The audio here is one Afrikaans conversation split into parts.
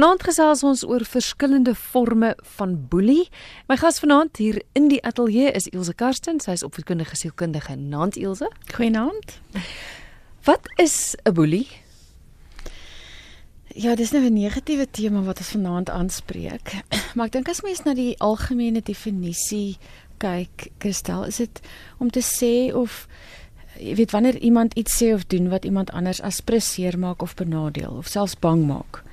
Vanaand gesels ons oor verskillende forme van boelie. My gas vanaand hier in die ateljee is Elsje Karsten, sy is opvoedkundige sielkundige. Naand Elsje. Goeienaand. Wat is 'n boelie? Ja, dis nou 'n negatiewe tema wat ons vanaand aanspreek. Maar ek dink as mens na die algemene definisie kyk, Kristel, is dit om te sê of jy weet wanneer iemand iets sê of doen wat iemand anders aspresseer maak of benadeel of selfs bang maak.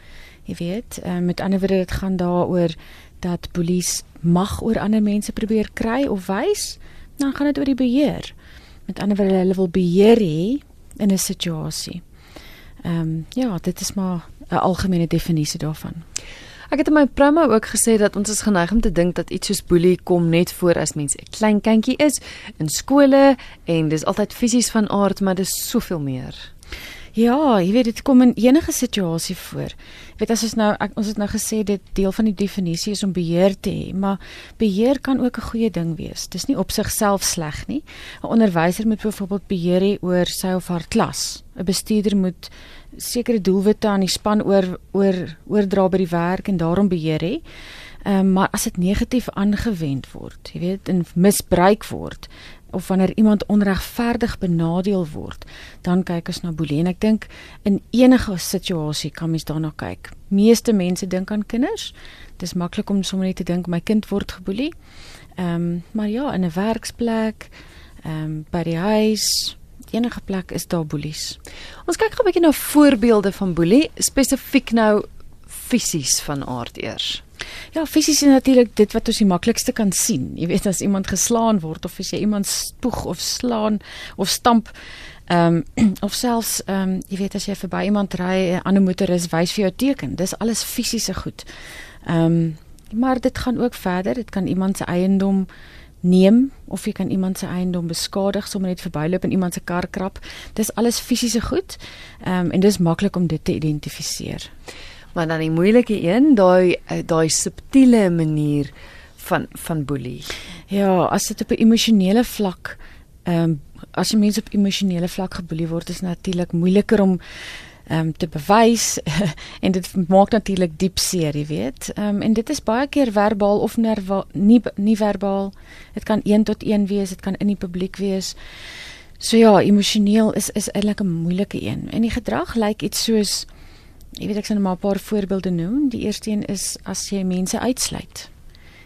Jy weet, uh, met ander woorde dit gaan daaroor dat polisie mag oor ander mense probeer kry of wys, dan gaan dit oor die beheer. Met ander woorde hulle wil beheer hê in 'n situasie. Ehm um, ja, dit is maar 'n algemene definisie daarvan. Ek het in my promo ook gesê dat ons is geneig om te dink dat iets soos boelie kom net voor as mens 'n klein kindjie is in skole en dis altyd fisies van aard, maar dis soveel meer. Ja, jy weet dit kom in enige situasie voor. Jy weet as ons nou ek, ons het nou gesê dit deel van die definisie is om beheer te hê, maar beheer kan ook 'n goeie ding wees. Dis nie op sigself sleg nie. 'n Onderwyser moet byvoorbeeld beheer hê oor sy of haar klas. 'n Bestuurder moet sekere doelwitte aan die span oor oor oordra by die werk en daarom beheer hê. Ehm um, maar as dit negatief aangewend word, jy weet, en misbruik word, of wanneer iemand onregverdig benadeel word, dan kyk ons na boelie en ek dink in enige situasie kan mens daarna kyk. Meeste mense dink aan kinders. Dis maklik om sommer net te dink my kind word geboelie. Ehm, um, maar ja, in 'n werksplek, ehm um, by die huis, enige plek is daar boelies. Ons kyk gou 'n bietjie na voorbeelde van boelie, spesifiek nou fisies van aard eers. Ja, fisies is natuurlik dit wat ons die maklikste kan sien. Jy weet as iemand geslaan word of as jy iemand spoeg of slaan of stamp ehm um, of selfs ehm um, jy weet as jy verby iemand ry, 'n ander motoris wys vir jou teken. Dis alles fisiese goed. Ehm um, maar dit gaan ook verder. Dit kan iemand se eiendom neem of jy kan iemand se eiendom beskadig sommer net verbyloop en iemand se kar krap. Dis alles fisiese goed. Ehm um, en dis maklik om dit te identifiseer maar dan die moeilike een, daai eh, daai subtiele manier van van boelie. Ja, as dit op 'n emosionele vlak ehm um, as 'n mens op emosionele vlak geboelie word, is natuurlik moeiliker om ehm um, te bewys en dit maak natuurlik diep seer, jy weet. Ehm um, en dit is baie keer verbaal of nerva, nie nie verbaal. Dit kan 1 tot 1 wees, dit kan in die publiek wees. So ja, emosioneel is is eintlik 'n moeilike een. En die gedrag lyk iets soos Jy weet ek sien maar 'n paar voorbeelde noem. Die eerste een is as jy mense uitsluit.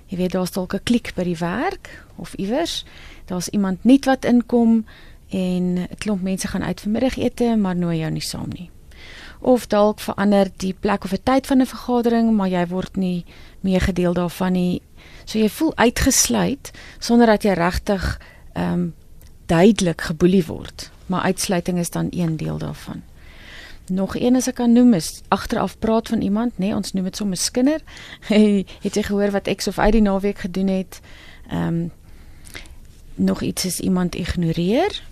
Jy weet daar's dalk 'n klik by die werk of iewers. Daar's iemand nuut wat inkom en 'n klomp mense gaan uit vir middagete, maar nooi jou nie saam nie. Of dalk verander die plek of 'n tyd van 'n vergadering, maar jy word nie meegedeel daarvan nie. So jy voel uitgesluit sonder dat jy regtig ehm um, duidelik geboelie word. Maar uitsluiting is dan een deel daarvan. Nog een as ek kan noem is agteraf praat van iemand, nê, nee, ons noem dit sommer skinder. het jy gehoor wat ek of uit die naweek gedoen het? Ehm um, nog iets is iemand ignoreer.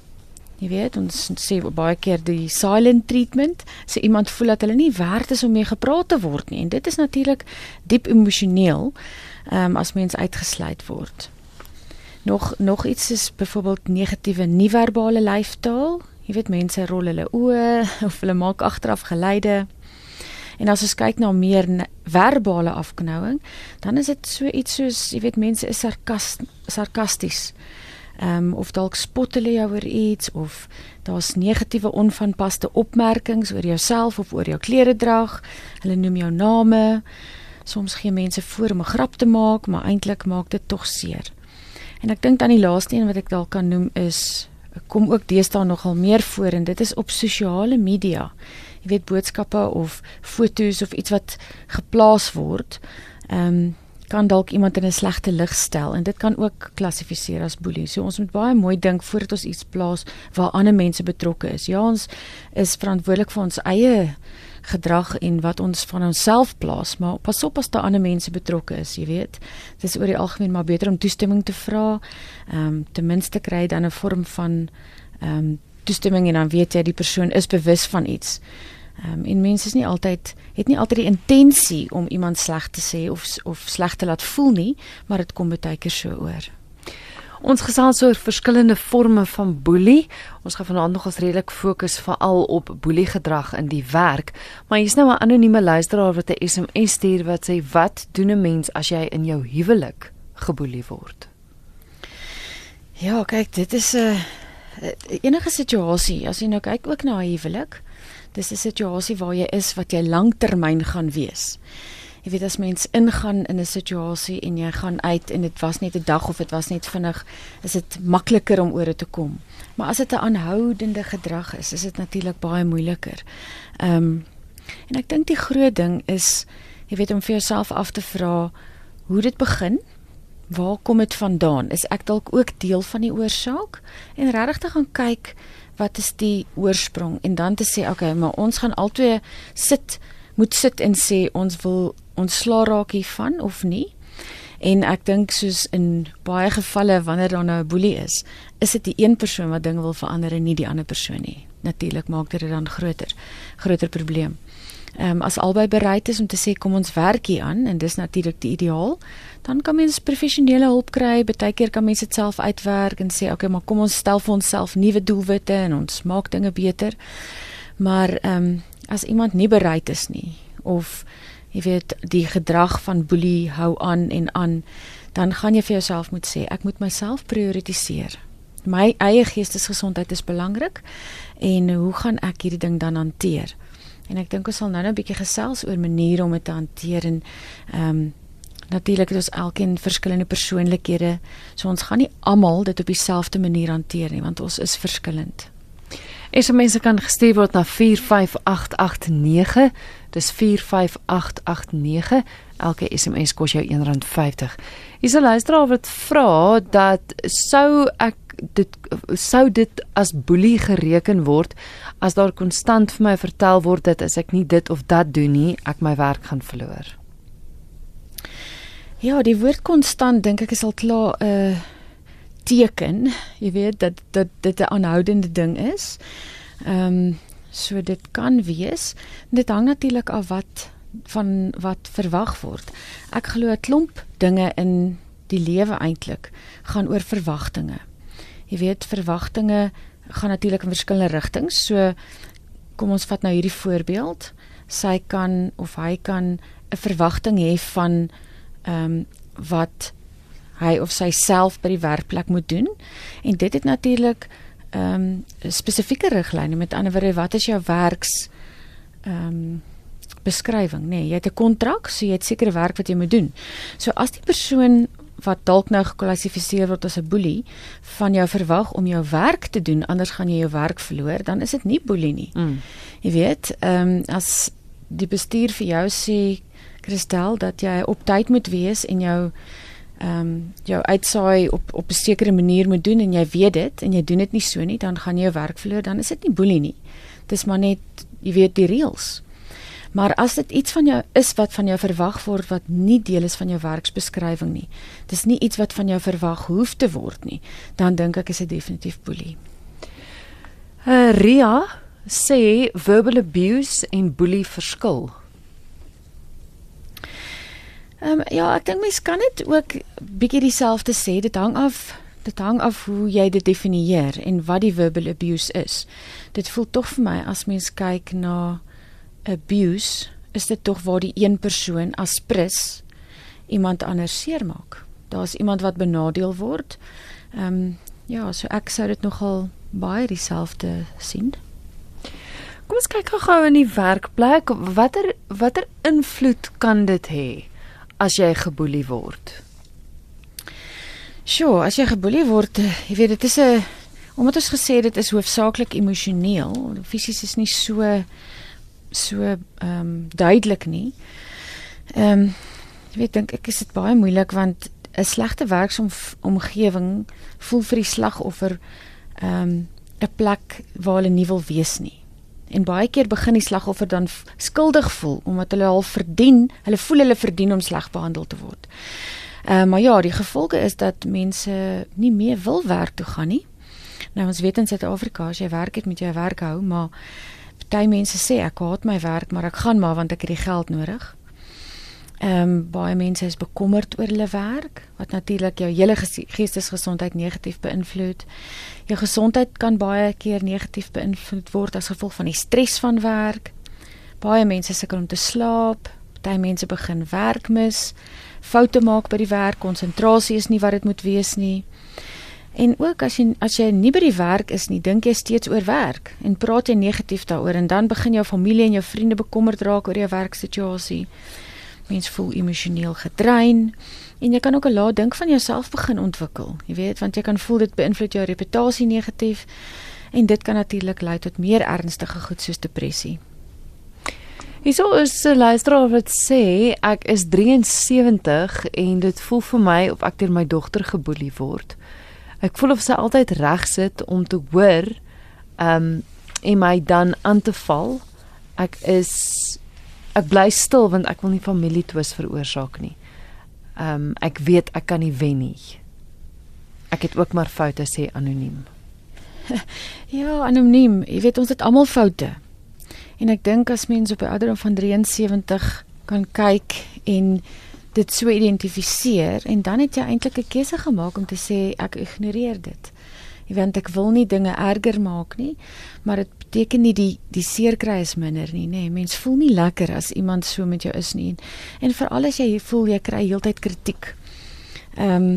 Jy weet, ons sê baie keer die silent treatment, sê iemand voel dat hulle nie werd is om mee gepraat te word nie en dit is natuurlik diep emosioneel ehm um, as mens uitgesluit word. Nog nog iets is byvoorbeeld negatiewe nie-verbale lyfstaal. Jy weet mense rol hulle oë of hulle maak agteraf geleide. En as ons kyk na meer verbale afknouing, dan is dit so iets soos jy weet mense is sarkast, sarkasties. Ehm um, of dalk spot hulle jou oor iets of daar's negatiewe onvanpaste opmerkings oor jouself of oor jou klere drag. Hulle noem jou name. Soms gee mense voor om 'n grap te maak, maar eintlik maak dit tog seer. En ek dink dan die laaste een wat ek dalk kan noem is kom ook deesdae nogal meer voor en dit is op sosiale media. Jy weet boodskappe of foto's of iets wat geplaas word, ehm um, kan dalk iemand in 'n slegte lig stel en dit kan ook klassifiseer as boelie. So ons moet baie mooi dink voordat ons iets plaas waar ander mense betrokke is. Ja, ons is verantwoordelik vir ons eie gedrag en wat ons van onsself plaas, maar pas op as daar ander mense betrokke is, jy weet. Dit is oor die algemeen maar beter om toestemming te vra. Ehm um, ten minste kry dan 'n vorm van ehm um, toestemming en dan weet jy die persoon is bewus van iets. Ehm um, en mense is nie altyd het nie altyd die intensie om iemand sleg te sê of of sleg te laat voel nie, maar dit kom baie keer so oor. Ons gesels oor verskillende forme van boelie. Ons gaan vanaand nog as redelik fokus veral op boelie gedrag in die werk. Maar hier's nou 'n anonieme luisteraar wat 'n SMS stuur wat sê: "Wat doen 'n mens as jy in jou huwelik geboelie word?" Ja, kyk, dit is 'n uh, enige situasie. As jy nou kyk ook na 'n huwelik, dis 'n situasie waar jy is wat jy lanktermyn gaan wees jy weet as mens ingaan in 'n situasie en jy gaan uit en dit was net 'n dag of dit was net vinnig, is dit makliker om oor dit te kom. Maar as dit 'n aanhoudende gedrag is, is dit natuurlik baie moeiliker. Ehm um, en ek dink die groot ding is jy weet om vir jouself af te vra hoe dit begin. Waar kom dit vandaan? Is ek dalk ook deel van die oorsaak? En regtig te gaan kyk wat is die oorsprong en dan te sê okay, maar ons gaan albei sit moet sit en sê ons wil ontslaa raak hiervan of nie. En ek dink soos in baie gevalle wanneer daar nou 'n boelie is, is dit die een persoon wat dinge wil verander en nie die ander persoon nie. Natuurlik maak dit dan groter, groter probleem. Ehm um, as albei bereid is om te sê kom ons werk hier aan en dis natuurlik die ideaal, dan kan mens professionele hulp kry. Partykeer kan mense dit self uitwerk en sê okay, maar kom ons stel vir onsself nuwe doelwitte en ons maak dinge beter. Maar ehm um, as iemand nie bereid is nie of jy weet die gedrag van boelie hou aan en aan dan gaan jy vir jouself moet sê ek moet myself prioritiseer. My eie geestesgesondheid is belangrik en hoe gaan ek hierdie ding dan hanteer? En ek dink ons sal nou-nou 'n bietjie gesels oor maniere om dit te hanteer en ehm um, natuurlik het ons elkeen verskillende persoonlikhede so ons gaan nie almal dit op dieselfde manier hanteer nie want ons is verskillend SMS kan gestuur word na 45889. Dis 45889. Elke SMS kos jou R1.50. Hier's 'n luisteraar wat vra dat sou ek dit sou dit as boelie gereken word as daar konstant vir my vertel word dat as ek nie dit of dat doen nie, ek my werk gaan verloor. Ja, die woord konstant dink ek is al klaar 'n uh teken, jy weet dat dat dit 'n aanhoudende ding is. Ehm um, so dit kan wees. Dit hang natuurlik af wat van wat verwag word. Ek glo 'n klomp dinge in die lewe eintlik gaan oor verwagtinge. Jy weet verwagtinge gaan natuurlik in verskillende rigtings. So kom ons vat nou hierdie voorbeeld. Sy kan of hy kan 'n verwagting hê van ehm um, wat hy of sy self by die werkplek moet doen. En dit het natuurlik ehm um, spesifieke riglyne. Met ander woorde, wat is jou werks ehm um, beskrywing, nê? Nee, jy het 'n kontrak, so jy het sekere werk wat jy moet doen. So as die persoon wat dalk nou geklassifiseer word as 'n boelie van jou verwag om jou werk te doen, anders gaan jy jou werk verloor, dan is dit nie boelie nie. Mm. Jy weet, ehm um, as die bestuur vir jou sê Christel dat jy op tyd moet wees en jou ehm um, jou uitsaai op op 'n sekere manier moet doen en jy weet dit en jy doen dit nie so nie, dan gaan jy jou werk verloor, dan is dit nie boelie nie. Dis maar net jy weet die reëls. Maar as dit iets van jou is wat van jou verwag word wat nie deel is van jou werksbeskrywing nie. Dis nie iets wat van jou verwag hoef te word nie, dan dink ek is dit definitief boelie. Uh, Ria sê verbal abuse en boelie verskil. Ehm um, ja, ek dink mens kan dit ook bietjie dieselfde sê. Dit hang af dit hang af hoe jy dit definieer en wat die verbal abuse is. Dit voel tog vir my as mens kyk na abuse, is dit tog waar die een persoon as prins iemand anders seermaak. Daar's iemand wat benadeel word. Ehm um, ja, so ek sou dit nogal baie dieselfde sien. Kom ons kyk gou-gou in die werkplek. Watter watter invloed kan dit hê? As jy geboelie word? Sjoe, as jy geboelie word, eh, jy weet dit is 'n omdat ons gesê dit is hoofsaaklik emosioneel, fisies is nie so so ehm um, duidelik nie. Ehm um, jy weet dink ek is dit baie moeilik want 'n slegte werksomgewing voel vir die slagoffer ehm um, 'n plek waar hulle nie wil wees nie. En baie keer begin die slagoffer dan skuldig voel omdat hulle al verdien, hulle voel hulle verdien om sleg behandel te word. Ehm uh, maar ja, die gevolge is dat mense nie meer wil werk toe gaan nie. Nou ons weet in Suid-Afrika as jy werk het met jou werk hou, maar party mense sê ek haat my werk, maar ek gaan maar want ek het die geld nodig. Ehm um, baie mense is bekommerd oor hulle werk wat natuurlik jou hele geestesgesondheid negatief beïnvloed. Jou gesondheid kan baie keer negatief beïnvloed word as gevolg van die stres van werk. Baie mense sukkel om te slaap, baie mense begin werk mis, foute maak by die werk, konsentrasie is nie wat dit moet wees nie. En ook as jy as jy nie by die werk is nie, dink jy steeds oor werk en praat jy negatief daaroor en dan begin jou familie en jou vriende bekommerd raak oor jou werksituasie. Mens voel emosioneel gedrein en jy kan ook 'n lae dink van jouself begin ontwikkel. Jy weet, want jy kan voel dit beïnvloed jou reputasie negatief en dit kan natuurlik lei tot meer ernstige goed soos depressie. Hierso is 'n luisteraar wat sê ek is 73 en dit voel vir my of ek deur my dogter geboelie word. Ek voel of sy altyd reg sit om te hoor um en my dan aan te val. Ek is ek bly stil want ek wil nie familie twis veroorsaak nie. Um ek weet ek kan nie wen nie. Ek het ook maar foute sê anoniem. Ja, anoniem. Jy weet ons het almal foute. En ek dink as mens op 'n ouderdom van 73 kan kyk en dit so identifiseer en dan het jy eintlik 'n keuse gemaak om te sê ek ignoreer dit. Jy weet ek wil nie dinge erger maak nie, maar dit beteken nie die die seer kry is minder nie, nê. Nee, mens voel nie lekker as iemand so met jou is nie. En, en veral as jy voel jy kry heeltyd kritiek. Ehm um,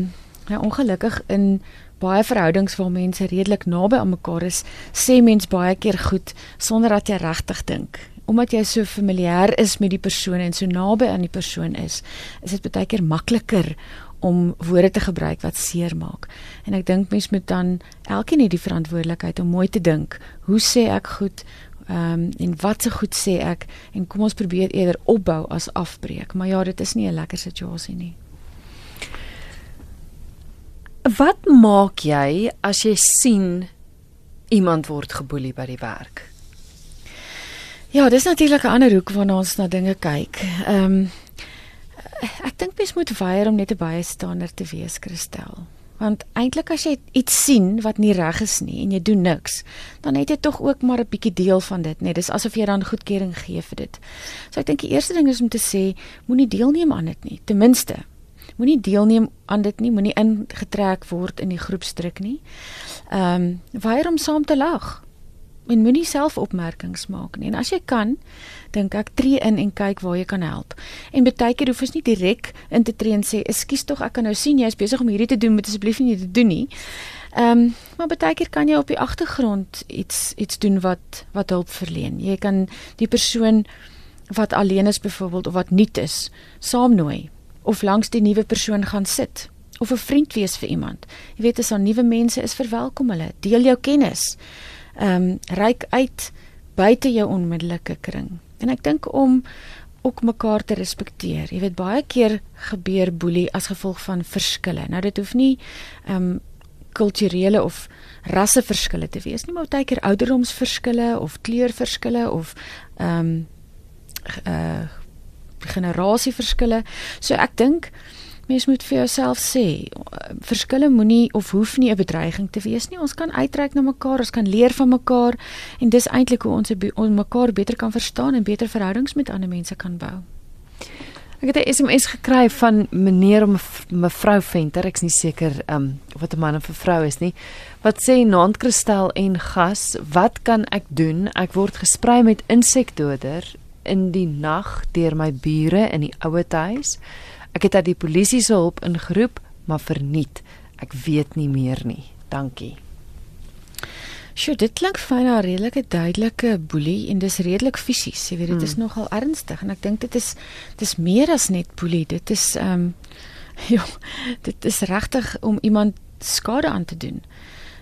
ja ongelukkig in baie verhoudings waar mense redelik naby aan mekaar is, sê mens baie keer goed sonder dat jy regtig dink. Omdat jy so familier is met die persoon en so naby aan die persoon is, is dit baie keer makliker om woorde te gebruik wat seer maak. En ek dink mens moet dan elkeen het die verantwoordelikheid om mooi te dink. Hoe sê ek goed? Ehm um, en wat se so goed sê ek? En kom ons probeer eerder opbou as afbreek. Maar ja, dit is nie 'n lekker situasie nie. Wat maak jy as jy sien iemand word geboelie by die werk? Ja, dis natuurlik 'n ander hoek waarna ons na dinge kyk. Ehm um, ek dink mens moet weier om net 'n bystaander te wees, Christel. Want eintlik as jy iets sien wat nie reg is nie en jy doen niks, dan het jy tog ook maar 'n bietjie deel van dit, net dis asof jy dan goedkeuring gee vir dit. So ek dink die eerste ding is om te sê, moenie deelneem aan dit nie, ten minste moenie deelneem aan dit nie, moenie ingetrek word in die groepsdruk nie. Ehm um, weier om saam te lag. En moenie self opmerkings maak nie. En as jy kan, dink ek tree in en kyk waar jy kan help. En baie keer hoef jy nie direk in te tree en sê, "Ekskuus tog, ek kan nou sien jy is besig om hierdie te doen, moet asseblief nie dit doen nie." Ehm, um, maar baie keer kan jy op die agtergrond iets iets doen wat wat hulp verleen. Jy kan die persoon wat alleen is byvoorbeeld of wat nuut is, saamnooi of langs die nuwe persoon gaan sit of 'n vriend wees vir iemand. Jy weet as daar nuwe mense is, verwelkom hulle. Deel jou kennis. Ehm um, reik uit buite jou onmiddellike kring. En ek dink om ook mekaar te respekteer. Jy weet baie keer gebeur boelie as gevolg van verskille. Nou dit hoef nie ehm um, kulturele of rasseverskille te wees nie, maar baie keer ouderdomsverskille of kleurverskille of ehm um, uh generasieverskille. So ek dink mens moet vir jouself sê, verskille moenie of hoef nie 'n bedreiging te wees nie. Ons kan uitreik na mekaar, ons kan leer van mekaar en dis eintlik hoe ons ons mekaar beter kan verstaan en beter verhoudings met ander mense kan bou. Ek het 'n SMS gekry van meneer of mevrou Venter, ek's nie seker um wat 'n man of 'n vrou is nie. Wat sê naand kristal en gas, wat kan ek doen? Ek word gesprei met insekdoder in die nag deur my bure in die ouete huis. Ek het uit die polisie se hulp ingeroep, maar verniet. Ek weet nie meer nie. Dankie. Sjoe, dit klink vir 'n redelike duidelike boelie en dis redelik fisies. Jy weet dit hmm. is nogal ernstig en ek dink dit is dis meer as net boelie. Dit is ehm um, ja, dit is regtig om iemand skade aan te doen.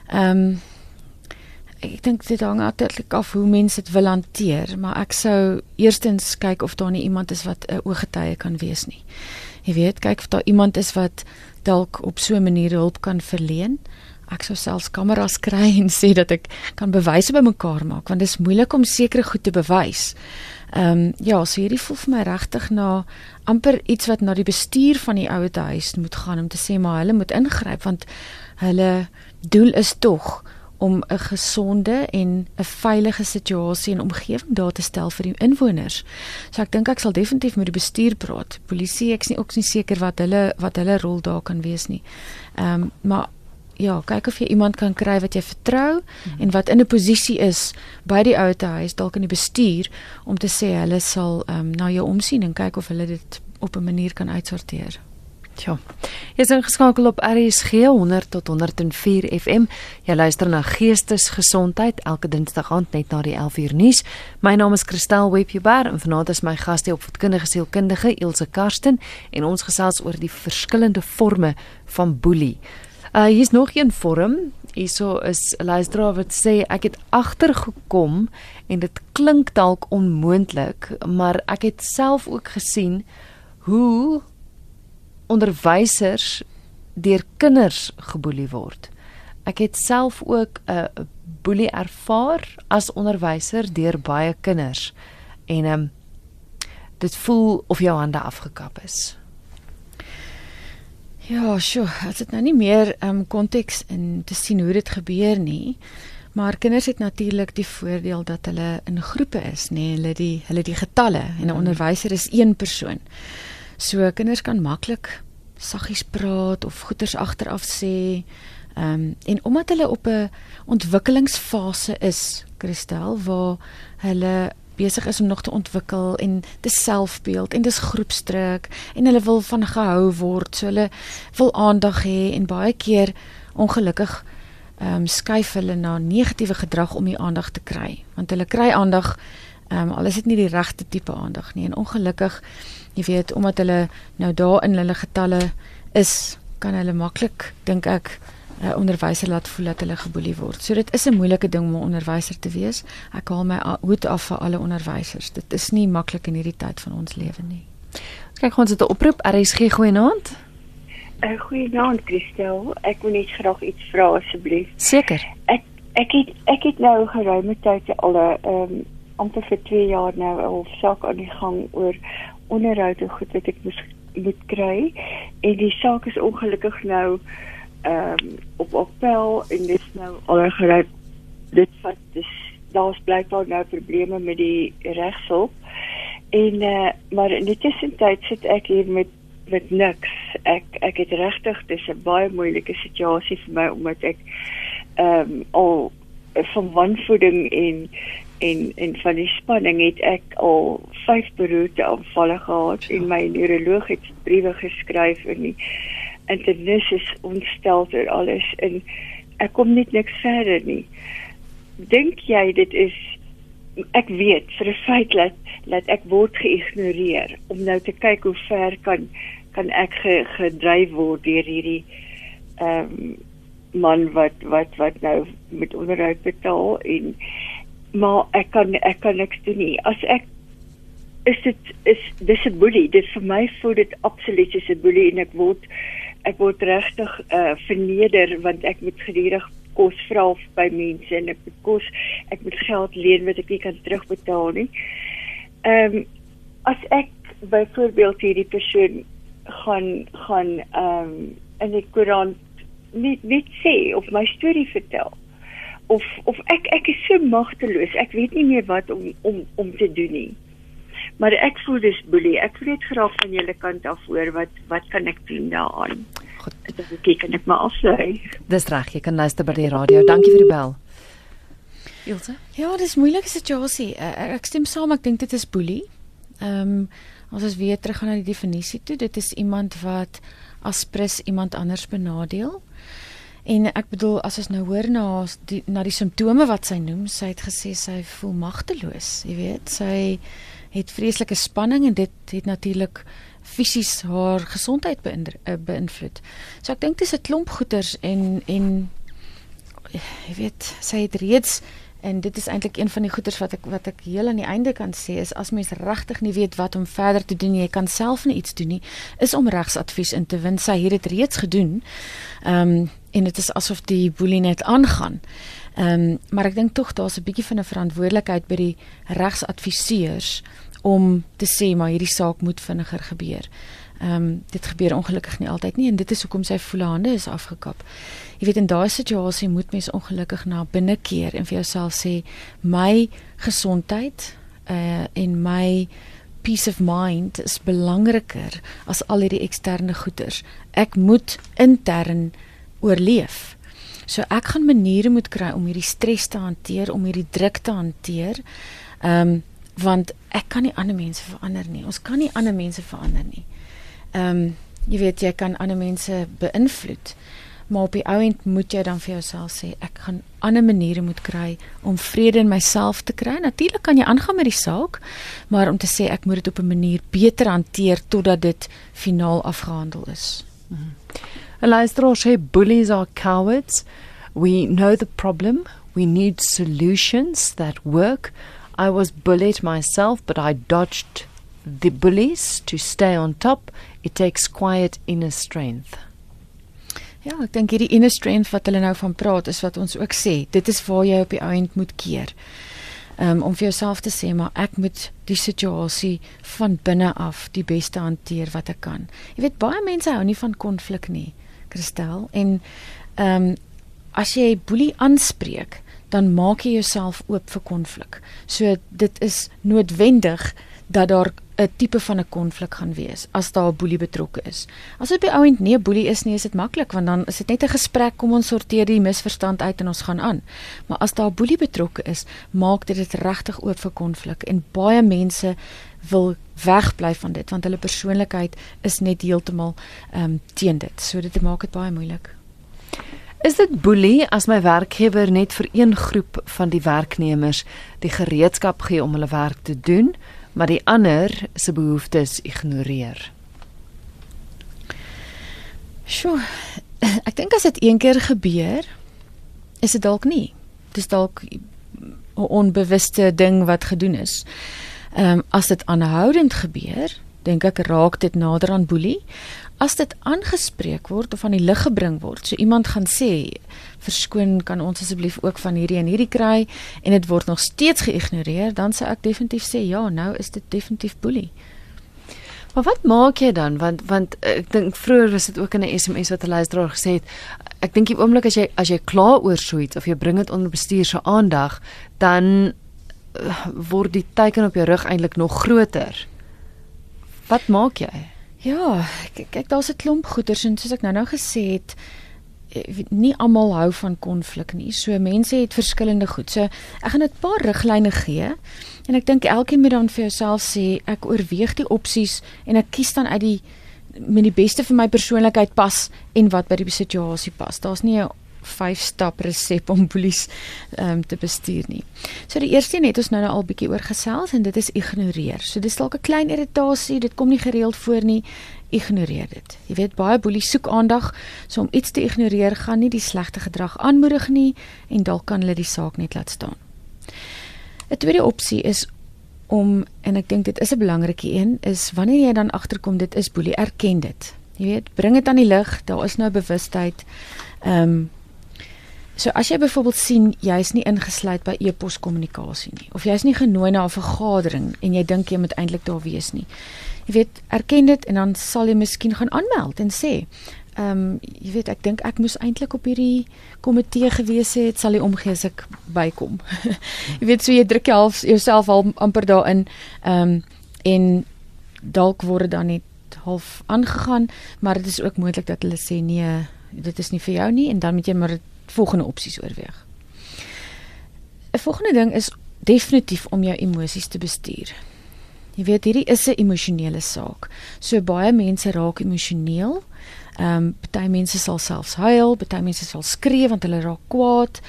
Ehm um, ek dink dit hang natuurlik af hoe mense dit wil hanteer, maar ek sou eerstens kyk of daar nie iemand is wat 'n ooggetuie kan wees nie. Jy weet, kyk of daar iemand is wat dalk op so 'n manier hulp kan verleen. Ek sou selfs kameras kry en sê dat ek kan bewyse bymekaar maak want dit is moeilik om sekere goed te bewys. Ehm um, ja, so hierdie voel vir my regtig na amper iets wat na die bestuur van die ouete huis moet gaan om te sê maar hulle moet ingryp want hulle doel is tog om 'n gesonde en 'n veilige situasie en omgewing daar te stel vir die inwoners. So ek dink ek sal definitief met die bestuur praat. Polisie, ek's nie ook nie seker wat hulle wat hulle rol daar kan wees nie. Ehm um, maar ja, kyk of jy iemand kan kry wat jy vertrou mm -hmm. en wat in 'n posisie is by die ouete huis dalk in die bestuur om te sê hulle sal ehm um, na jou omsien en kyk of hulle dit op 'n manier kan uitsorteer. Tja. Jy is ingeskakel op RSG 100 tot 104 FM. Jy luister na Geestesgesondheid elke Dinsdag aand net na die 11uur nuus. My naam is Christel Webber en vanaand is my gas die opvoedkundige sielkundige Ilse Karsten en ons gesels oor die verskillende forme van boelie. Uh hier's nog een vorm. Hierso is 'n luisteraar wat sê ek het agtergekom en dit klink dalk onmoontlik, maar ek het self ook gesien hoe onderwysers deur kinders geboelie word. Ek het self ook 'n boelie ervaar as onderwyser deur baie kinders en ehm um, dit voel of jou hande afgekap is. Ja, sjoe, as dit nou nie meer ehm um, konteks in te sien hoe dit gebeur nie. Maar kinders het natuurlik die voordeel dat hulle in groepe is, nê, nee, hulle die hulle die getalle en 'n mm. onderwyser is een persoon. So kinders kan maklik saggies praat of goeters agteraf sê. Ehm um, en omdat hulle op 'n ontwikkelingsfase is, Christel, waar hulle besig is om nog te ontwikkel en te selfbeeld en dis groepsdruk en hulle wil van gehou word. So hulle wil aandag hê en baie keer ongelukkig ehm um, skuif hulle na negatiewe gedrag om die aandag te kry. Want hulle kry aandag ehm um, al is dit nie die regte tipe aandag nie. En ongelukkig jy weet omdat hulle nou daar in hulle getalle is, kan hulle maklik dink ek 'n uh, onderwyser laat voel dat hulle geboelie word. So dit is 'n moeilike ding om 'n onderwyser te wees. Ek haal my hoed af vir alle onderwysers. Dit is nie maklik in hierdie tyd van ons lewe nie. Kyk ons het 'n oproep RSG goeienaand. 'n uh, Goeienaand Christel. Ek wil net graag iets vra asseblief. Seker. Ek ek het ek het nou geruime tyd al 'n ehm um, amper vir 2 jaar nou al saak aan die gang oor onderhoude goed wat ek moet moet kry. En die saak is ongelukkig nou ehm um, op appel en dit is nou al gery dit wat dis daar's blykbaar nou probleme met die regshulp en uh, maar in die tussentyd sit ek hier met met niks. Ek ek het regtig dis 'n baie moeilike situasie vir my omdat ek ehm um, al van wanvoeding en en en van die spanning het ek al vyf beroerte aanvalle gehad en my neuroloog het briewe geskryf en die internis is ontstel oor alles en ek kom net niks verder nie. Dink jy dit is ek weet vir 'n feit dat dat ek word geïgnoreer om nou te kyk hoe ver kan kan ek ge, gedryf word deur hierdie ehm um, man wat wat wat nou met onderhoud betaal en maar ek kan ek kan niks doen nie. As ek is dit is dis 'n boelie. Dit vir my voel dit absoluut is 'n boelie en ek word ek word regtig uh, verneder want ek moet gedurig kos vra by mense en ek moet kos ek moet geld leen wat ek nie kan terugbetaal nie. Ehm um, as ek byvoorbeeld hierdie persoon gaan gaan ehm um, in die Koran nie nie sê of my storie vertel of of ek ek is so magteloos ek weet nie meer wat om om om te doen nie maar ek voel dis boelie. Ek wil net graag van julle kant af hoor wat wat kan ek doen daaraan? Goed, ek kyk en ek maar afsluit. Dis reg, jy kan luister by die radio. Dankie vir die bel. Ilse? Ja, dis 'n moeilike situasie. Uh, ek stem saam, ek dink dit is boelie. Ehm um, as ons weer terug gaan na die definisie toe, dit is iemand wat aspres iemand anders benadeel. En ek bedoel as ons nou hoor na die na die simptome wat sy noem, sy het gesê sy voel magteloos, jy weet, sy het vreeslike spanning en dit het natuurlik fisies haar gesondheid eh, beïnvloed. So ek dink dis 'n klomp goeters en en jy weet, sy het reeds en dit is eintlik een van die goeters wat ek wat ek heel aan die einde kan sê is as mens regtig nie weet wat om verder te doen, jy kan self nie iets doen nie, is om regsadvies in te win. Sy het dit reeds gedoen. Ehm um, en dit is asof die boelie net aangaan. Ehm um, maar ek dink tog daar's 'n bietjie van 'n verantwoordelikheid by die regsadviseurs om te sê maar hierdie saak moet vinniger gebeur. Ehm um, dit gebeur ongelukkig nie altyd nie en dit is hoekom sy volle hande is afgekap. Jy weet in daai situasie moet mens ongelukkig na binne keer en vir jouself sê my gesondheid uh en my peace of mind is belangriker as al hierdie eksterne goeders. Ek moet intern oorleef. So ek gaan maniere moet kry om hierdie stres te hanteer, om hierdie druk te hanteer. Ehm um, want ek kan nie ander mense verander nie. Ons kan nie ander mense verander nie. Ehm um, jy weet jy kan ander mense beïnvloed. Maar op die ouend moet jy dan vir jouself sê ek gaan ander maniere moet kry om vrede in myself te kry. Natuurlik kan jy aangaan met die saak, maar om te sê ek moet dit op 'n manier beter hanteer totdat dit finaal afgehandel is. Mm. Luisteraar sê bullies are cowards. We know the problem. We need solutions that work. I was bullied myself, but I dodged the bullies to stay on top. It takes quiet inner strength. Ja, ek dink hierdie inner strength wat hulle nou van praat is wat ons ook sê. Dit is waar jy op die eind moet keer. Um, om vir jouself te sê maar ek moet die situasie van binne af die beste hanteer wat ek kan. Jy weet baie mense hou nie van konflik nie, Christel, en ehm um, as jy boelie aanspreek, dan maak jy jouself oop vir konflik. So dit is noodwendig dat daar 'n tipe van 'n konflik gaan wees as daar 'n boelie betrokke is. As dit by ouend nie 'n boelie is nie, is dit maklik want dan is dit net 'n gesprek, kom ons sorteer die misverstand uit en ons gaan aan. Maar as daar 'n boelie betrokke is, maak dit dit regtig oop vir konflik en baie mense wil wegbly van dit want hulle persoonlikheid is net heeltemal ehm um, teen dit. So dit maak dit baie moeilik. Is dit boelie as my werkgewer net vir een groep van die werknemers die gereedskap gee om hulle werk te doen, maar die ander se behoeftes ignoreer? Sjoe. Ek dink as dit een keer gebeur, is dit dalk nie. Dis dalk 'n onbewuste ding wat gedoen is. Ehm um, as dit aanhoudend gebeur, dink ek raak dit nader aan boelie as dit aangespreek word of aan die lig gebring word, so iemand gaan sê, verskoon kan ons asseblief ook van hierdie en hierdie kry en dit word nog steeds geïgnoreer, dan sou ek definitief sê ja, nou is dit definitief boelie. Maar wat maak jy dan? Want want ek dink vroeër was dit ook in 'n SMS wat 'n luisteraar gesê het. Ek dink die oomblik as jy as jy klaar oor so iets of jy bring dit onder bestuur se aandag, dan word die teken op jou rug eintlik nog groter. Wat maak jy? Ja, kyk, daar's 'n klomp goeters en soos ek nou-nou gesê het, eh, nie almal hou van konflik nie. So mense het verskillende goed. So ek gaan 'n paar riglyne gee en ek dink elkeen moet dan vir jouself sê ek oorweeg die opsies en ek kies dan uit die met die beste vir my persoonlikheid pas en wat by die situasie pas. Daar's nie 'n vyf stap resep om polies um, te bestuur nie. So die eerste een het ons nou, nou al bietjie oor gesels en dit is ignoreer. So dis dalk 'n klein irritasie, dit kom nie gereeld voor nie. Ignoreer dit. Jy weet baie boelies soek aandag, so om iets te ignoreer gaan nie die slegte gedrag aanmoedig nie en dalk kan hulle die saak net laat staan. 'n Tweede opsie is om en ek dink dit is 'n belangrike een is wanneer jy dan agterkom dit is boelie erken dit. Jy weet, bring dit aan die lig, daar is nou bewustheid. Ehm um, So as jy byvoorbeeld sien jy's nie ingesluit by e-pos kommunikasie nie of jy's nie genooi na 'n vergadering en jy dink jy moet eintlik daar wees nie. Jy weet, erken dit en dan sal jy miskien gaan aanmeld en sê, ehm um, jy weet ek dink ek moes eintlik op hierdie komitee gewees het, sal jy omgee as ek bykom. jy weet so jy druk half jouself al amper daarin ehm um, en dalk word dan net half aangegaan, maar dit is ook moontlik dat hulle sê nee, dit is nie vir jou nie en dan moet jy maar volgende opsies oorweeg. 'n Volgende ding is definitief om jou emosies te bestuur. Jy weet hierdie is 'n emosionele saak. So baie mense raak emosioneel. Ehm um, party mense sal selfs huil, party mense sal skree want hulle raak kwaad.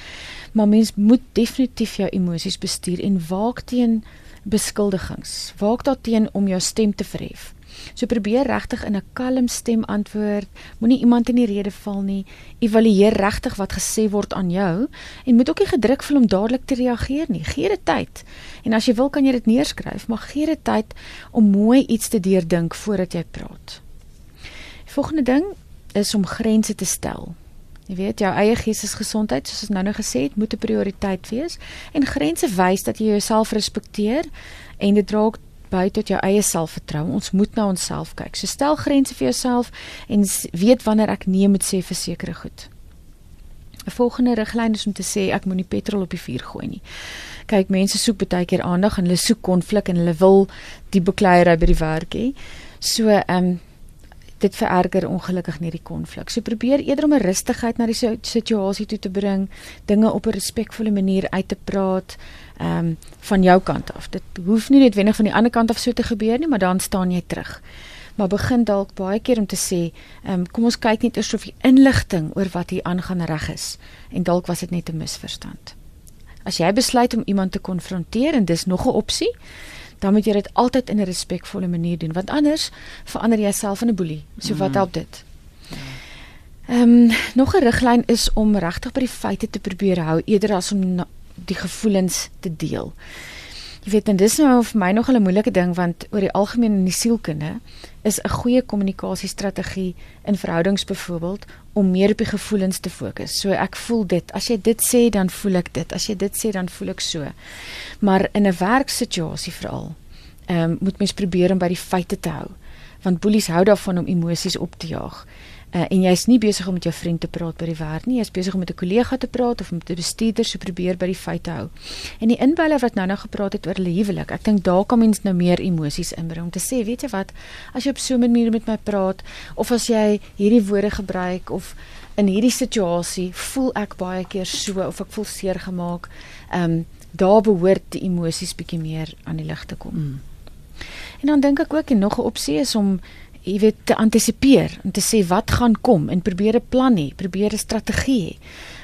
Maar mens moet definitief jou emosies bestuur en waak teen beskuldigings. Waak daarteen om jou stem te verhef. So probeer regtig in 'n kalm stem antwoord. Moenie iemand in die rede val nie. Evalueer regtig wat gesê word aan jou en moet ook nie gedruk voel om dadelik te reageer nie. Gee dit tyd. En as jy wil kan jy dit neerskryf, maar gee dit tyd om mooi iets te deurdink voordat jy praat. Die volgende ding is om grense te stel. Jy weet jou eie geestesgesondheid, soos ons nou nou gesê het, moet 'n prioriteit wees en grense wys dat jy jouself respekteer en dit dra by tot jou eie selfvertroue. Ons moet na onsself kyk. So stel grense vir jouself en weet wanneer ek nee moet sê vir sekere goed. 'n Volgende riglyn is om te sê ek moenie petrol op die vuur gooi nie. Kyk, mense soek baie keer aandag en hulle soek konflik en hulle wil die bekleierery by die werk hê. So ehm um, dit vererger ongelukkig nie die konflik. So probeer eerder om 'n rustigheid na die situasie toe te bring, dinge op 'n respekvolle manier uit te praat, ehm um, van jou kant af. Dit hoef nie noodwendig van die ander kant af so te gebeur nie, maar dan staan jy terug. Maar begin dalk baie keer om te sê, ehm um, kom ons kyk net eers of die inligting oor wat hier aangaan reg is en dalk was dit net 'n misverstand. As jy besluit om iemand te konfronteer en dis nog 'n opsie, dan moet jy dit altyd in 'n respekvolle manier doen want anders verander jy jouself in 'n boelie. So wat mm. help dit? Ehm um, nog 'n riglyn is om regtig by die feite te probeer hou eerder as om die gevoelens te deel. Jy weet en dis nou vir my nog 'n moeilike ding want oor die algemeen in die sielkunde is 'n goeie kommunikasiestrategie in verhoudings byvoorbeeld om meer op die gevoelens te fokus. So ek voel dit. As jy dit sê, dan voel ek dit. As jy dit sê, dan voel ek so. Maar in 'n werksituasie veral, ehm um, moet mens probeer om by die feite te hou. Want boelies hou daarvan om emosies op te jaag. Uh, en jy's nie besig om met jou vriend te praat by die werk nie, jy's besig om met 'n kollega te praat of met 'n bestuurder se probeer by die feite hou. En die inbeller wat nou nou gepraat het oor hulle huwelik, ek dink daar kan mens nou meer emosies inbring om te sê, weet jy wat, as jy op so 'n manier met my praat of as jy hierdie woorde gebruik of in hierdie situasie voel ek baie keer so of ek voel seer gemaak, ehm um, daar behoort die emosies bietjie meer aan die lig te kom. Mm. En dan dink ek ook en nog 'n opsie is om jy weet te antisipeer en te sê wat gaan kom en probeer 'n plan hê, probeer 'n strategie hê.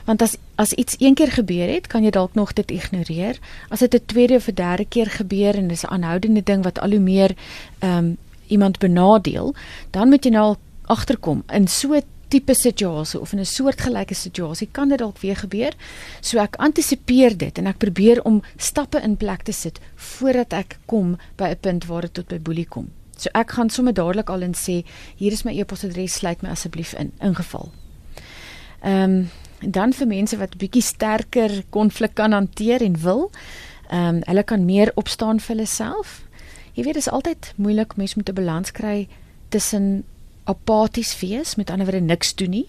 Want as as iets een keer gebeur het, kan jy dalk nog dit ignoreer. As dit 'n tweede of 'n derde keer gebeur en dis 'n aanhoudende ding wat al hoe meer ehm um, iemand benadeel, dan moet jy nou agterkom in so 'n tipe situasie of in 'n soortgelyke situasie kan dit dalk weer gebeur. So ek antisipeer dit en ek probeer om stappe in plek te sit voordat ek kom by 'n punt waar dit tot by boelie kom. So ek gaan sommer dadelik al en sê hier is my e-posadres, sluit my asseblief in ingeval. Ehm um, dan vir mense wat bietjie sterker konflik kan hanteer en wil, ehm um, hulle kan meer opstaan vir hulle self. Jy weet dit is altyd moeilik mens moet 'n balans kry tussen apaties wees, met ander woorde niks doen nie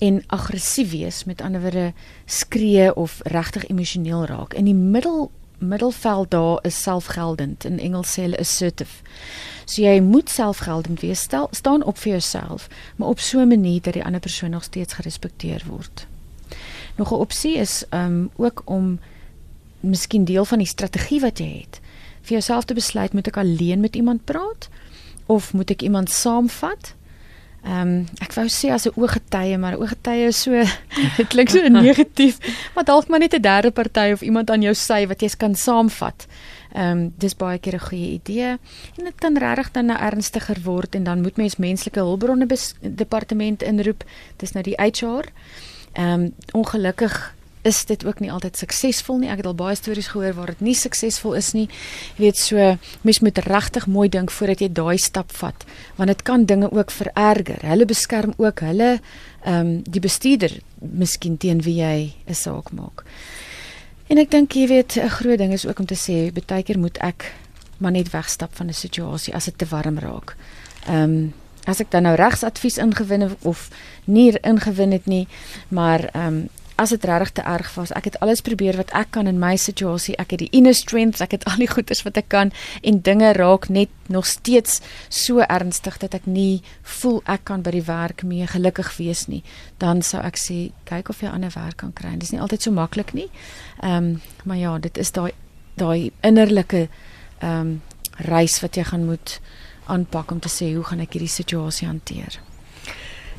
en aggressief wees, met ander woorde skree of regtig emosioneel raak. In die middel middelveld daar is selfgeldend in Engels sê hulle assertive. So jy moet selfgeldend wees, stel, staan op vir jouself, maar op so 'n manier dat die ander persoon nog steeds gerespekteer word. Nog 'n opsie is um ook om miskien deel van die strategie wat jy het, vir jouself te besluit moet ek alleen met iemand praat of moet ek iemand saamvat? Ehm um, ek wou sê as 'n ooggetuie, maar ooggetuie is so dit klink so negatief, maar dalk maar net 'n derde party of iemand aan jou sy wat jy kan saamvat. Ehm um, dis baie keer 'n goeie idee en dit kan regtig dan nou ernstiger word en dan moet mens menslike hulpbronne departement inroep. Dis nou die HR. Ehm um, ongelukkig is dit ook nie altyd suksesvol nie. Ek het al baie stories gehoor waar dit nie suksesvol is nie. Jy weet so, mens moet regtig mooi dink voordat jy daai stap vat, want dit kan dinge ook vererger. Hulle beskerm ook hulle ehm um, die bestuurder miskien teen wie jy 'n saak maak. En ek dink jy weet 'n groot ding is ook om te sê, baie keer moet ek maar net wegstap van 'n situasie as dit te warm raak. Ehm um, as ek dan nou regsadvies ingewin of nie ingewin het nie, maar ehm um, as dit regtig te erg was. Ek het alles probeer wat ek kan in my situasie. Ek het die inner strength, ek het al die goeders wat ek kan en dinge raak net nog steeds so ernstig dat ek nie voel ek kan by die werk mee gelukkig wees nie. Dan sou ek sê kyk of jy ander werk kan kry. Dit is nie altyd so maklik nie. Ehm um, maar ja, dit is daai daai innerlike ehm um, reis wat jy gaan moet aanpak om te sê hoe gaan ek hierdie situasie hanteer.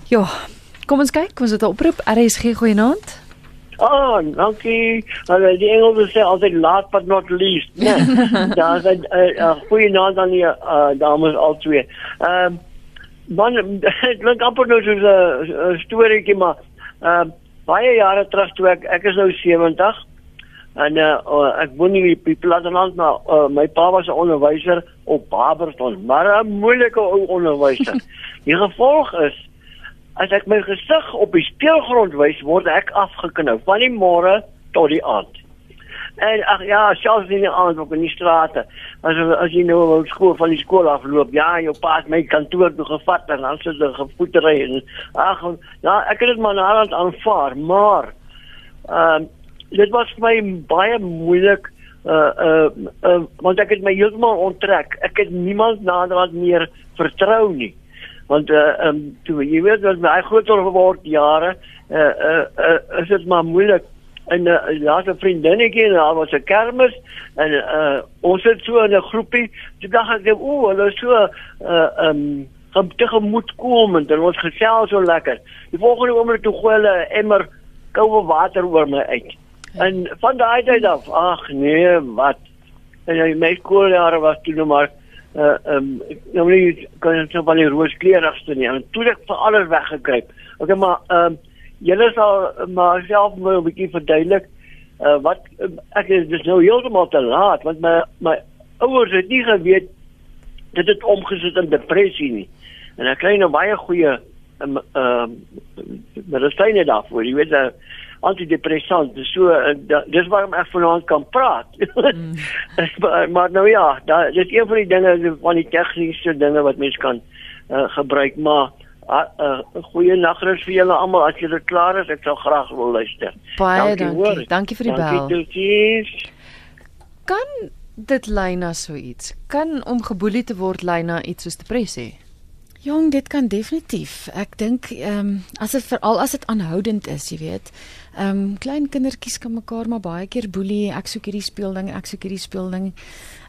Ja, kom ons kyk, kom ons het 'n oproep. RSG goeienaand. Oh, dankie. Hulle die Engels sê altyd last but not least, né? Daar's 'n goeie naam aan die uh, dames al twee. Ehm uh, man, dit klink amper nou soos 'n storieetjie maar ehm uh, baie jare terug toe ek ek is nou 70 en uh, ek woon nie op die platteland maar uh, my pa was 'n onderwyser op Barberton, maar 'n moeilike onderwyser. Die gevolg is as ek my gesig op die speelgrond wys, word ek afgeknou van die môre tot die aand. En ag ja, selfs in die aand op in die strate. As as jy nou op skool van die skool afloop, ja, jou pa het my kantoor toe gevat en dan sit hulle gevoetery en ag ja, ek het dit maar naderhand aanvaar, maar ehm uh, dit was vir my baie moeilik uh uh, uh want ek het my heeltemal onttrek. Ek het niemand naderhand meer vertrou nie. Want uh um toe jy weet dat my groter geword jare uh uh, uh is dit maar moeilik en uh, daar's 'n vriendinnetjie en daar was 'n kermis en uh ons het so 'n groepie. Toe dink ek, o, hulle so uh um gaan tegemoet kom en ons gesels so lekker. Die volgende oomblik toe gooi hulle emmer koue water oor my uit. En van daai tyd af, ag nee, wat? En ja, my skooljare was toe nog maar uh um nou nie kan jy net van die rooskleurigste nie. En toe ek vir alles weggekruip. Okay, maar um julle sal maar self moet 'n bietjie verduidelik uh wat ek is dis nou heeltemal te laat want my my ouers het nie geweet dit het omgesit in depressie nie. En ek kry nou baie goeie ehm um, medisyne daarvoor. Jy weet uh, antidepressant. So uh, dis waarom ek vanaand kan praat. Mm. maar, maar nou ja, da, dit is een van die dinge van die tegniese dinge wat mens kan uh, gebruik, maar 'n uh, uh, goeie nagrus vir julle almal as julle klaar is. Ek sal graag wil luister. Baie dankie. Dankie, dankie vir die bel. Dankie. Kan dit lei na so iets? Kan om geboelie te word lei na iets soos depressie? Jong, dit kan definitief. Ek dink ehm um, as dit veral as dit aanhoudend is, jy weet. Ehm um, klein kindertjies kan mekaar maar baie keer boelie. Ek soek hierdie speelding, ek soek hierdie speelding.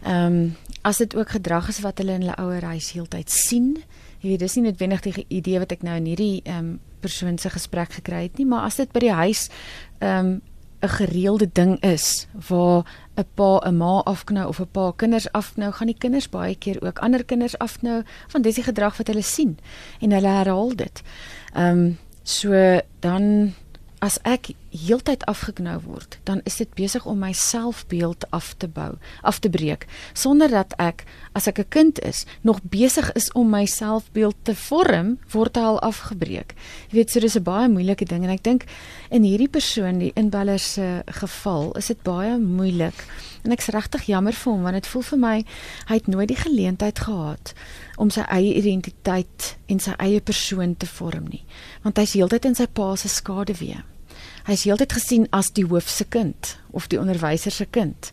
Ehm um, as dit ook gedrag is wat hulle in hulle ouer huis heeltyd sien. Jy weet, dis nie noodwendig die idee wat ek nou in hierdie ehm um, persoon se gesprek gekry het nie, maar as dit by die huis ehm um, 'n gereelde ding is waar 'n pa 'n ma afknou of 'n pa kinders afknou, gaan die kinders baie keer ook ander kinders afknou want dis die gedrag wat hulle sien en hulle herhaal dit. Ehm um, so dan as ek heeltyd afgeknou word, dan is dit besig om my selfbeeld af te bou, af te breek, sonder dat ek as ek 'n kind is, nog besig is om my selfbeeld te vorm, word hy al afgebreek. Jy weet, so dis 'n baie moeilike ding en ek dink in hierdie persoon, die inbeller se geval, is dit baie moeilik. En ek's regtig jammer vir hom want dit voel vir my hy het nooit die geleentheid gehad om sy eie identiteit en sy eie persoon te vorm nie, want hy's heeltyd in sy pa se skaduwee hy is heeltyd gesien as die hoof se kind of die onderwyser se kind.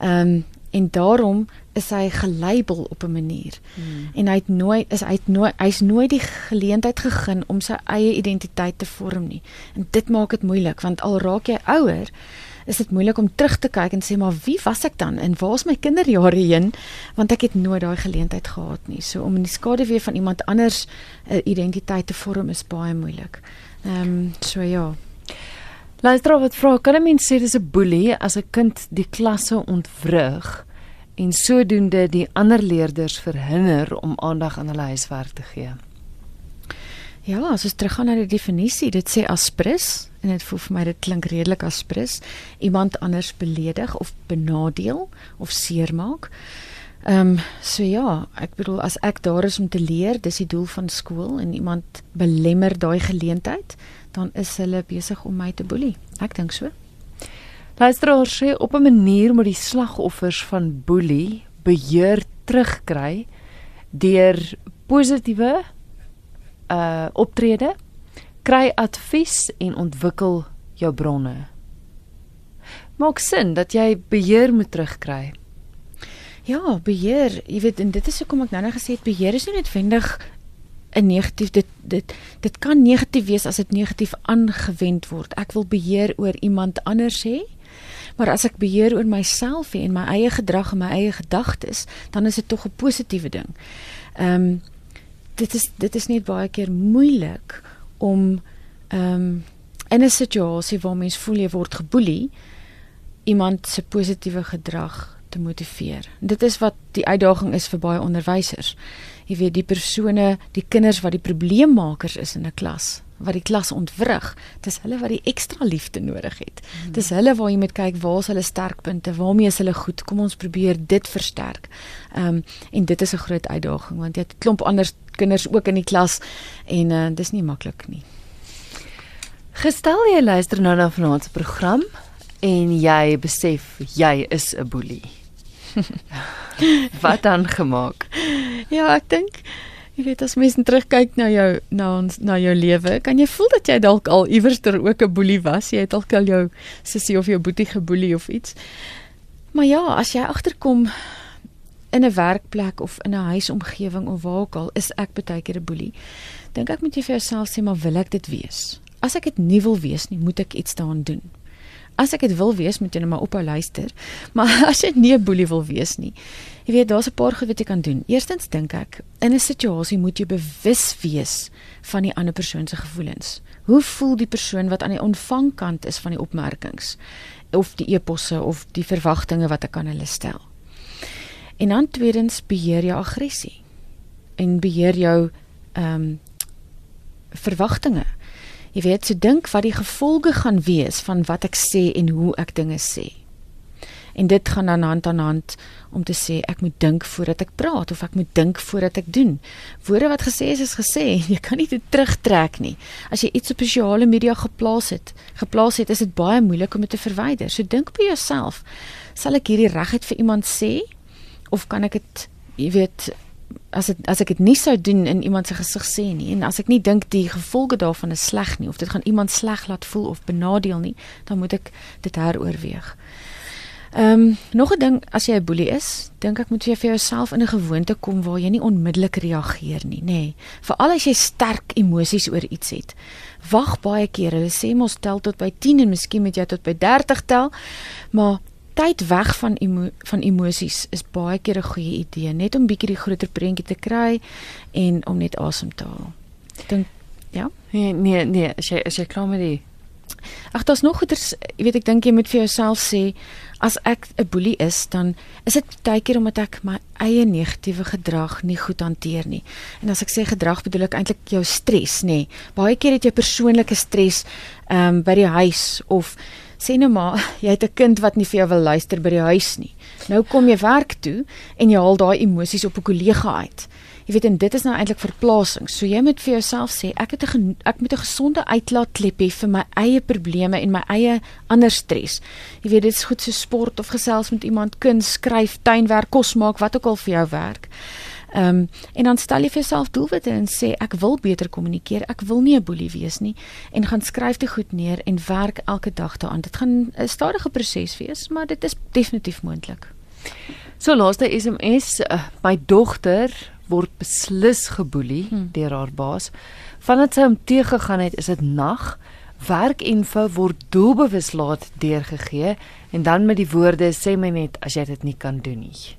Ehm um, en daarom is hy gelabel op 'n manier. Hmm. En hy het nooit is hy het nooit hy's nooit die geleentheid gegee om sy eie identiteit te vorm nie. En dit maak dit moeilik want al raak jy ouer, is dit moeilik om terug te kyk en sê maar wie was ek dan en waar is my kinderjare heen want ek het nooit daai geleentheid gehad nie. So om in die skaduwee van iemand anders 'n uh, identiteit te vorm is baie moeilik. Ehm um, so ja. Luister wat vra, kan 'n mens sê dis 'n boelie as 'n kind die klasse ontwrig en sodoende die ander leerders verhinder om aandag aan hulle huiswerk te gee? Ja, as ons teruggaan na die definisie, dit sê aspris en dit voel vir my dit klink redelik aspris, iemand anders beledig of benadeel of seermaak. Ehm um, so ja, ek bedoel as ek daar is om te leer, dis die doel van skool en iemand belemmer daai geleentheid, dan is hulle besig om my te boelie. Ek dink so. Luisteraar sê op 'n manier moet die slagoffers van boelie beheer terugkry deur positiewe uh optrede, kry advies en ontwikkel jou bronne. Maak sin dat jy beheer moet terugkry. Ja, beheer, jy weet en dit is hoekom ek nou net gesê het beheer is nie noodwendig 'n negatief dit dit dit kan negatief wees as dit negatief aangewend word. Ek wil beheer oor iemand anders hê. Maar as ek beheer oor myself en my eie gedrag en my eie gedagtes, dan is dit tog 'n positiewe ding. Ehm um, dit is dit is net baie keer moeilik om ehm um, in 'n situasie waar mens voel jy word geboelie iemand se positiewe gedrag te motiveer. Dit is wat die uitdaging is vir baie onderwysers jy weet die persone, die kinders wat die probleemmakers is in 'n klas, wat die klas ontwrig, dis hulle wat die ekstra liefde nodig het. Hmm. Dis hulle waar jy moet kyk waar is hulle sterkpunte, waarmee is hulle goed? Kom ons probeer dit versterk. Ehm um, en dit is 'n groot uitdaging want jy het 'n klomp ander kinders ook in die klas en uh, dis nie maklik nie. Gestel jy luister nou na vanaand se program en jy besef jy is 'n boelie. Wat dan gemaak? Ja, ek dink jy weet as mens terugkyk na jou na ons na jou lewe, kan jy voel dat jy dalk al iewers ter ook 'n boelie was. Jy het dalk al jou sussie of jou boetie geboelie of iets. Maar ja, as jy agterkom in 'n werkplek of in 'n huisomgewing of waar ook al, is ek baie keer 'n boelie. Dink ek moet jy vir jouself sê, maar wil ek dit wees? As ek dit nie wil wees nie, moet ek iets daaraan doen. As ek dit wil wees, moet jy net maar ophou luister. Maar as jy nie 'n boelie wil wees nie, jy weet daar's 'n paar goed wat jy kan doen. Eerstens dink ek, in 'n situasie moet jy bewus wees van die ander persoon se gevoelens. Hoe voel die persoon wat aan die ontvangkant is van die opmerkings of die eposse of die verwagtinge wat ek aan hulle stel? En dan tweedens beheer jou aggressie en beheer jou ehm um, verwagtinge. Jy weet, so dink wat die gevolge gaan wees van wat ek sê en hoe ek dinge sê. En dit gaan dan hand aan hand om te sê ek moet dink voordat ek praat of ek moet dink voordat ek doen. Woorde wat gesê is is gesê, jy kan nie dit terugtrek nie. As jy iets op sosiale media geplaas het, geplaas het, is dit baie moeilik om dit te verwyder. So dink by jouself, sal ek hierdie regheid vir iemand sê of kan ek dit jy weet as het, as ek dit nie sou doen in iemand se gesig sê nie en as ek nie dink die gevolge daarvan is sleg nie of dit gaan iemand sleg laat voel of benadeel nie, dan moet ek dit heroorweeg. Ehm um, nog 'n ding as jy 'n boelie is, dink ek moet jy vir jouself in 'n gewoonte kom waar jy nie onmiddellik reageer nie, nê. Nee. Veral as jy sterk emosies oor iets het. Wag baie keer. Hulle sê mos tel tot by 10 en miskien moet jy tot by 30 tel. Maar tyd weg van emo van emosies is baie keer 'n goeie idee, net om bietjie die groter prentjie te kry en om net asem te haal. Ek dink ja. Nee, nee, nee, as jy as jy klaar met die Ag, daar's nog goeders, jy weet ek dink jy moet vir jouself sê as ek 'n boelie is, dan is dit baie keer omdat ek my eie negatiewe gedrag nie goed hanteer nie. En as ek sê gedrag bedoel ek eintlik jou stres, nê. Baie keer het jy persoonlike stres ehm um, by die huis of sê nou maar jy het 'n kind wat nie vir jou wil luister by die huis nie. Nou kom jy werk toe en jy haal daai emosies op 'n kollega uit. Jy weet en dit is nou eintlik verplasing. So jy moet vir jouself sê ek het 'n ek moet 'n gesonde uitlaatklep hê vir my eie probleme en my eie ander stres. Jy weet dit is goed so sport of gesels met iemand, kuns, skryf, tuinwerk, kos maak, wat ook al vir jou werk. Ehm um, en dan stel jy vir jouself doelwitte en sê ek wil beter kommunikeer. Ek wil nie 'n boelie wees nie en gaan skryf dit goed neer en werk elke dag daaraan. Dit gaan 'n stadige proses wees, maar dit is definitief moontlik. So laaste SMS, uh, my dogter word beslis geboelie hmm. deur haar baas. Vandat sy hom teëgegaan het, is dit nag. Werkinfo word doelbewus laat deurgegee en dan met die woorde sê my net as jy dit nie kan doen nie.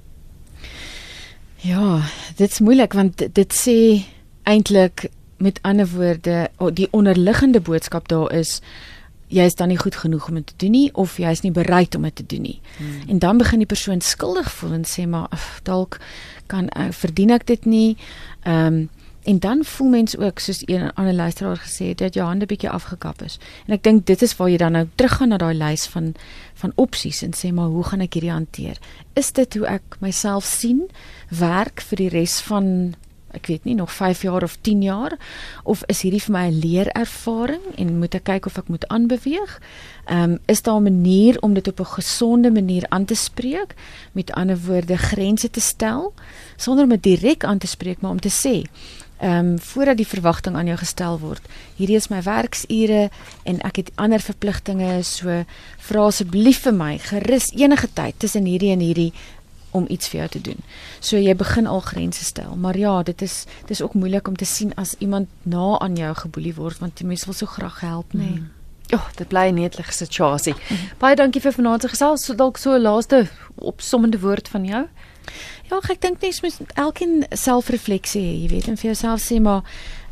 Ja, dit's moeilik want dit sê eintlik met ander woorde die onderliggende boodskap daar is jy is dan nie goed genoeg om dit te doen nie of jy is nie bereid om dit te doen nie. Hmm. En dan begin die persoon skuldig voel en sê maar dalk kan ek verdien ek dit nie. Ehm um, En dan voel mens ook soos een ander luisteraar gesê het dat jou hande bietjie afgekap is. En ek dink dit is waar jy dan nou teruggaan na daai lys van van opsies en sê maar hoe gaan ek hierdie hanteer? Is dit hoe ek myself sien werk vir die res van ek weet nie nog 5 jaar of 10 jaar of is hierdie vir my 'n leerervaring en moet ek kyk of ek moet aanbeweeg? Ehm um, is daar 'n manier om dit op 'n gesonde manier aan te spreek? Met ander woorde grense te stel sonder om dit direk aan te spreek maar om te sê ehm um, voordat die verwagting aan jou gestel word. Hierdie is my werksure en ek het ander verpligtinge, so vra asseblief vir my gerus enige tyd tussen hierdie en hierdie om iets vir jou te doen. So jy begin al grense stel. Maar ja, dit is dis ook moeilik om te sien as iemand na aan jou geboelie word want die mens wil so graag help, nê. Nee. Ja, oh, dit bly 'n netelige situasie. Mm. Baie dankie vir vanaand se gesels. So dalk so 'n laaste opsommende woord van jou. Ja, ek dink net mens moet elkeen selfrefleksie hê, jy weet, en vir jouself sê maar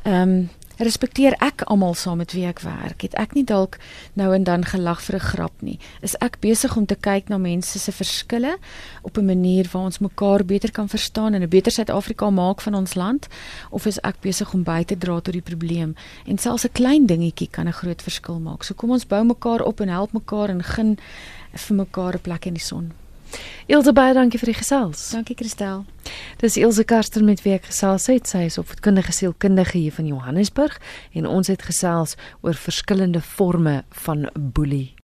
ehm um, respekteer ek almal saam met wie ek werk. Het ek nie dalk nou en dan gelag vir 'n grap nie. Is ek besig om te kyk na mense se verskille op 'n manier waar ons mekaar beter kan verstaan en 'n beter Suid-Afrika maak van ons land of is ek besig om by te dra tot die probleem? En selfs 'n klein dingetjie kan 'n groot verskil maak. So kom ons bou mekaar op en help mekaar en gun vir mekaar 'n plek in die son. Ilse baie dankie vir die gesels. Dankie Christel. Dis Ilse Karster met wie ek gesels het. Sy is opvoedkundige sielkundige hier van Johannesburg en ons het gesels oor verskillende forme van boelie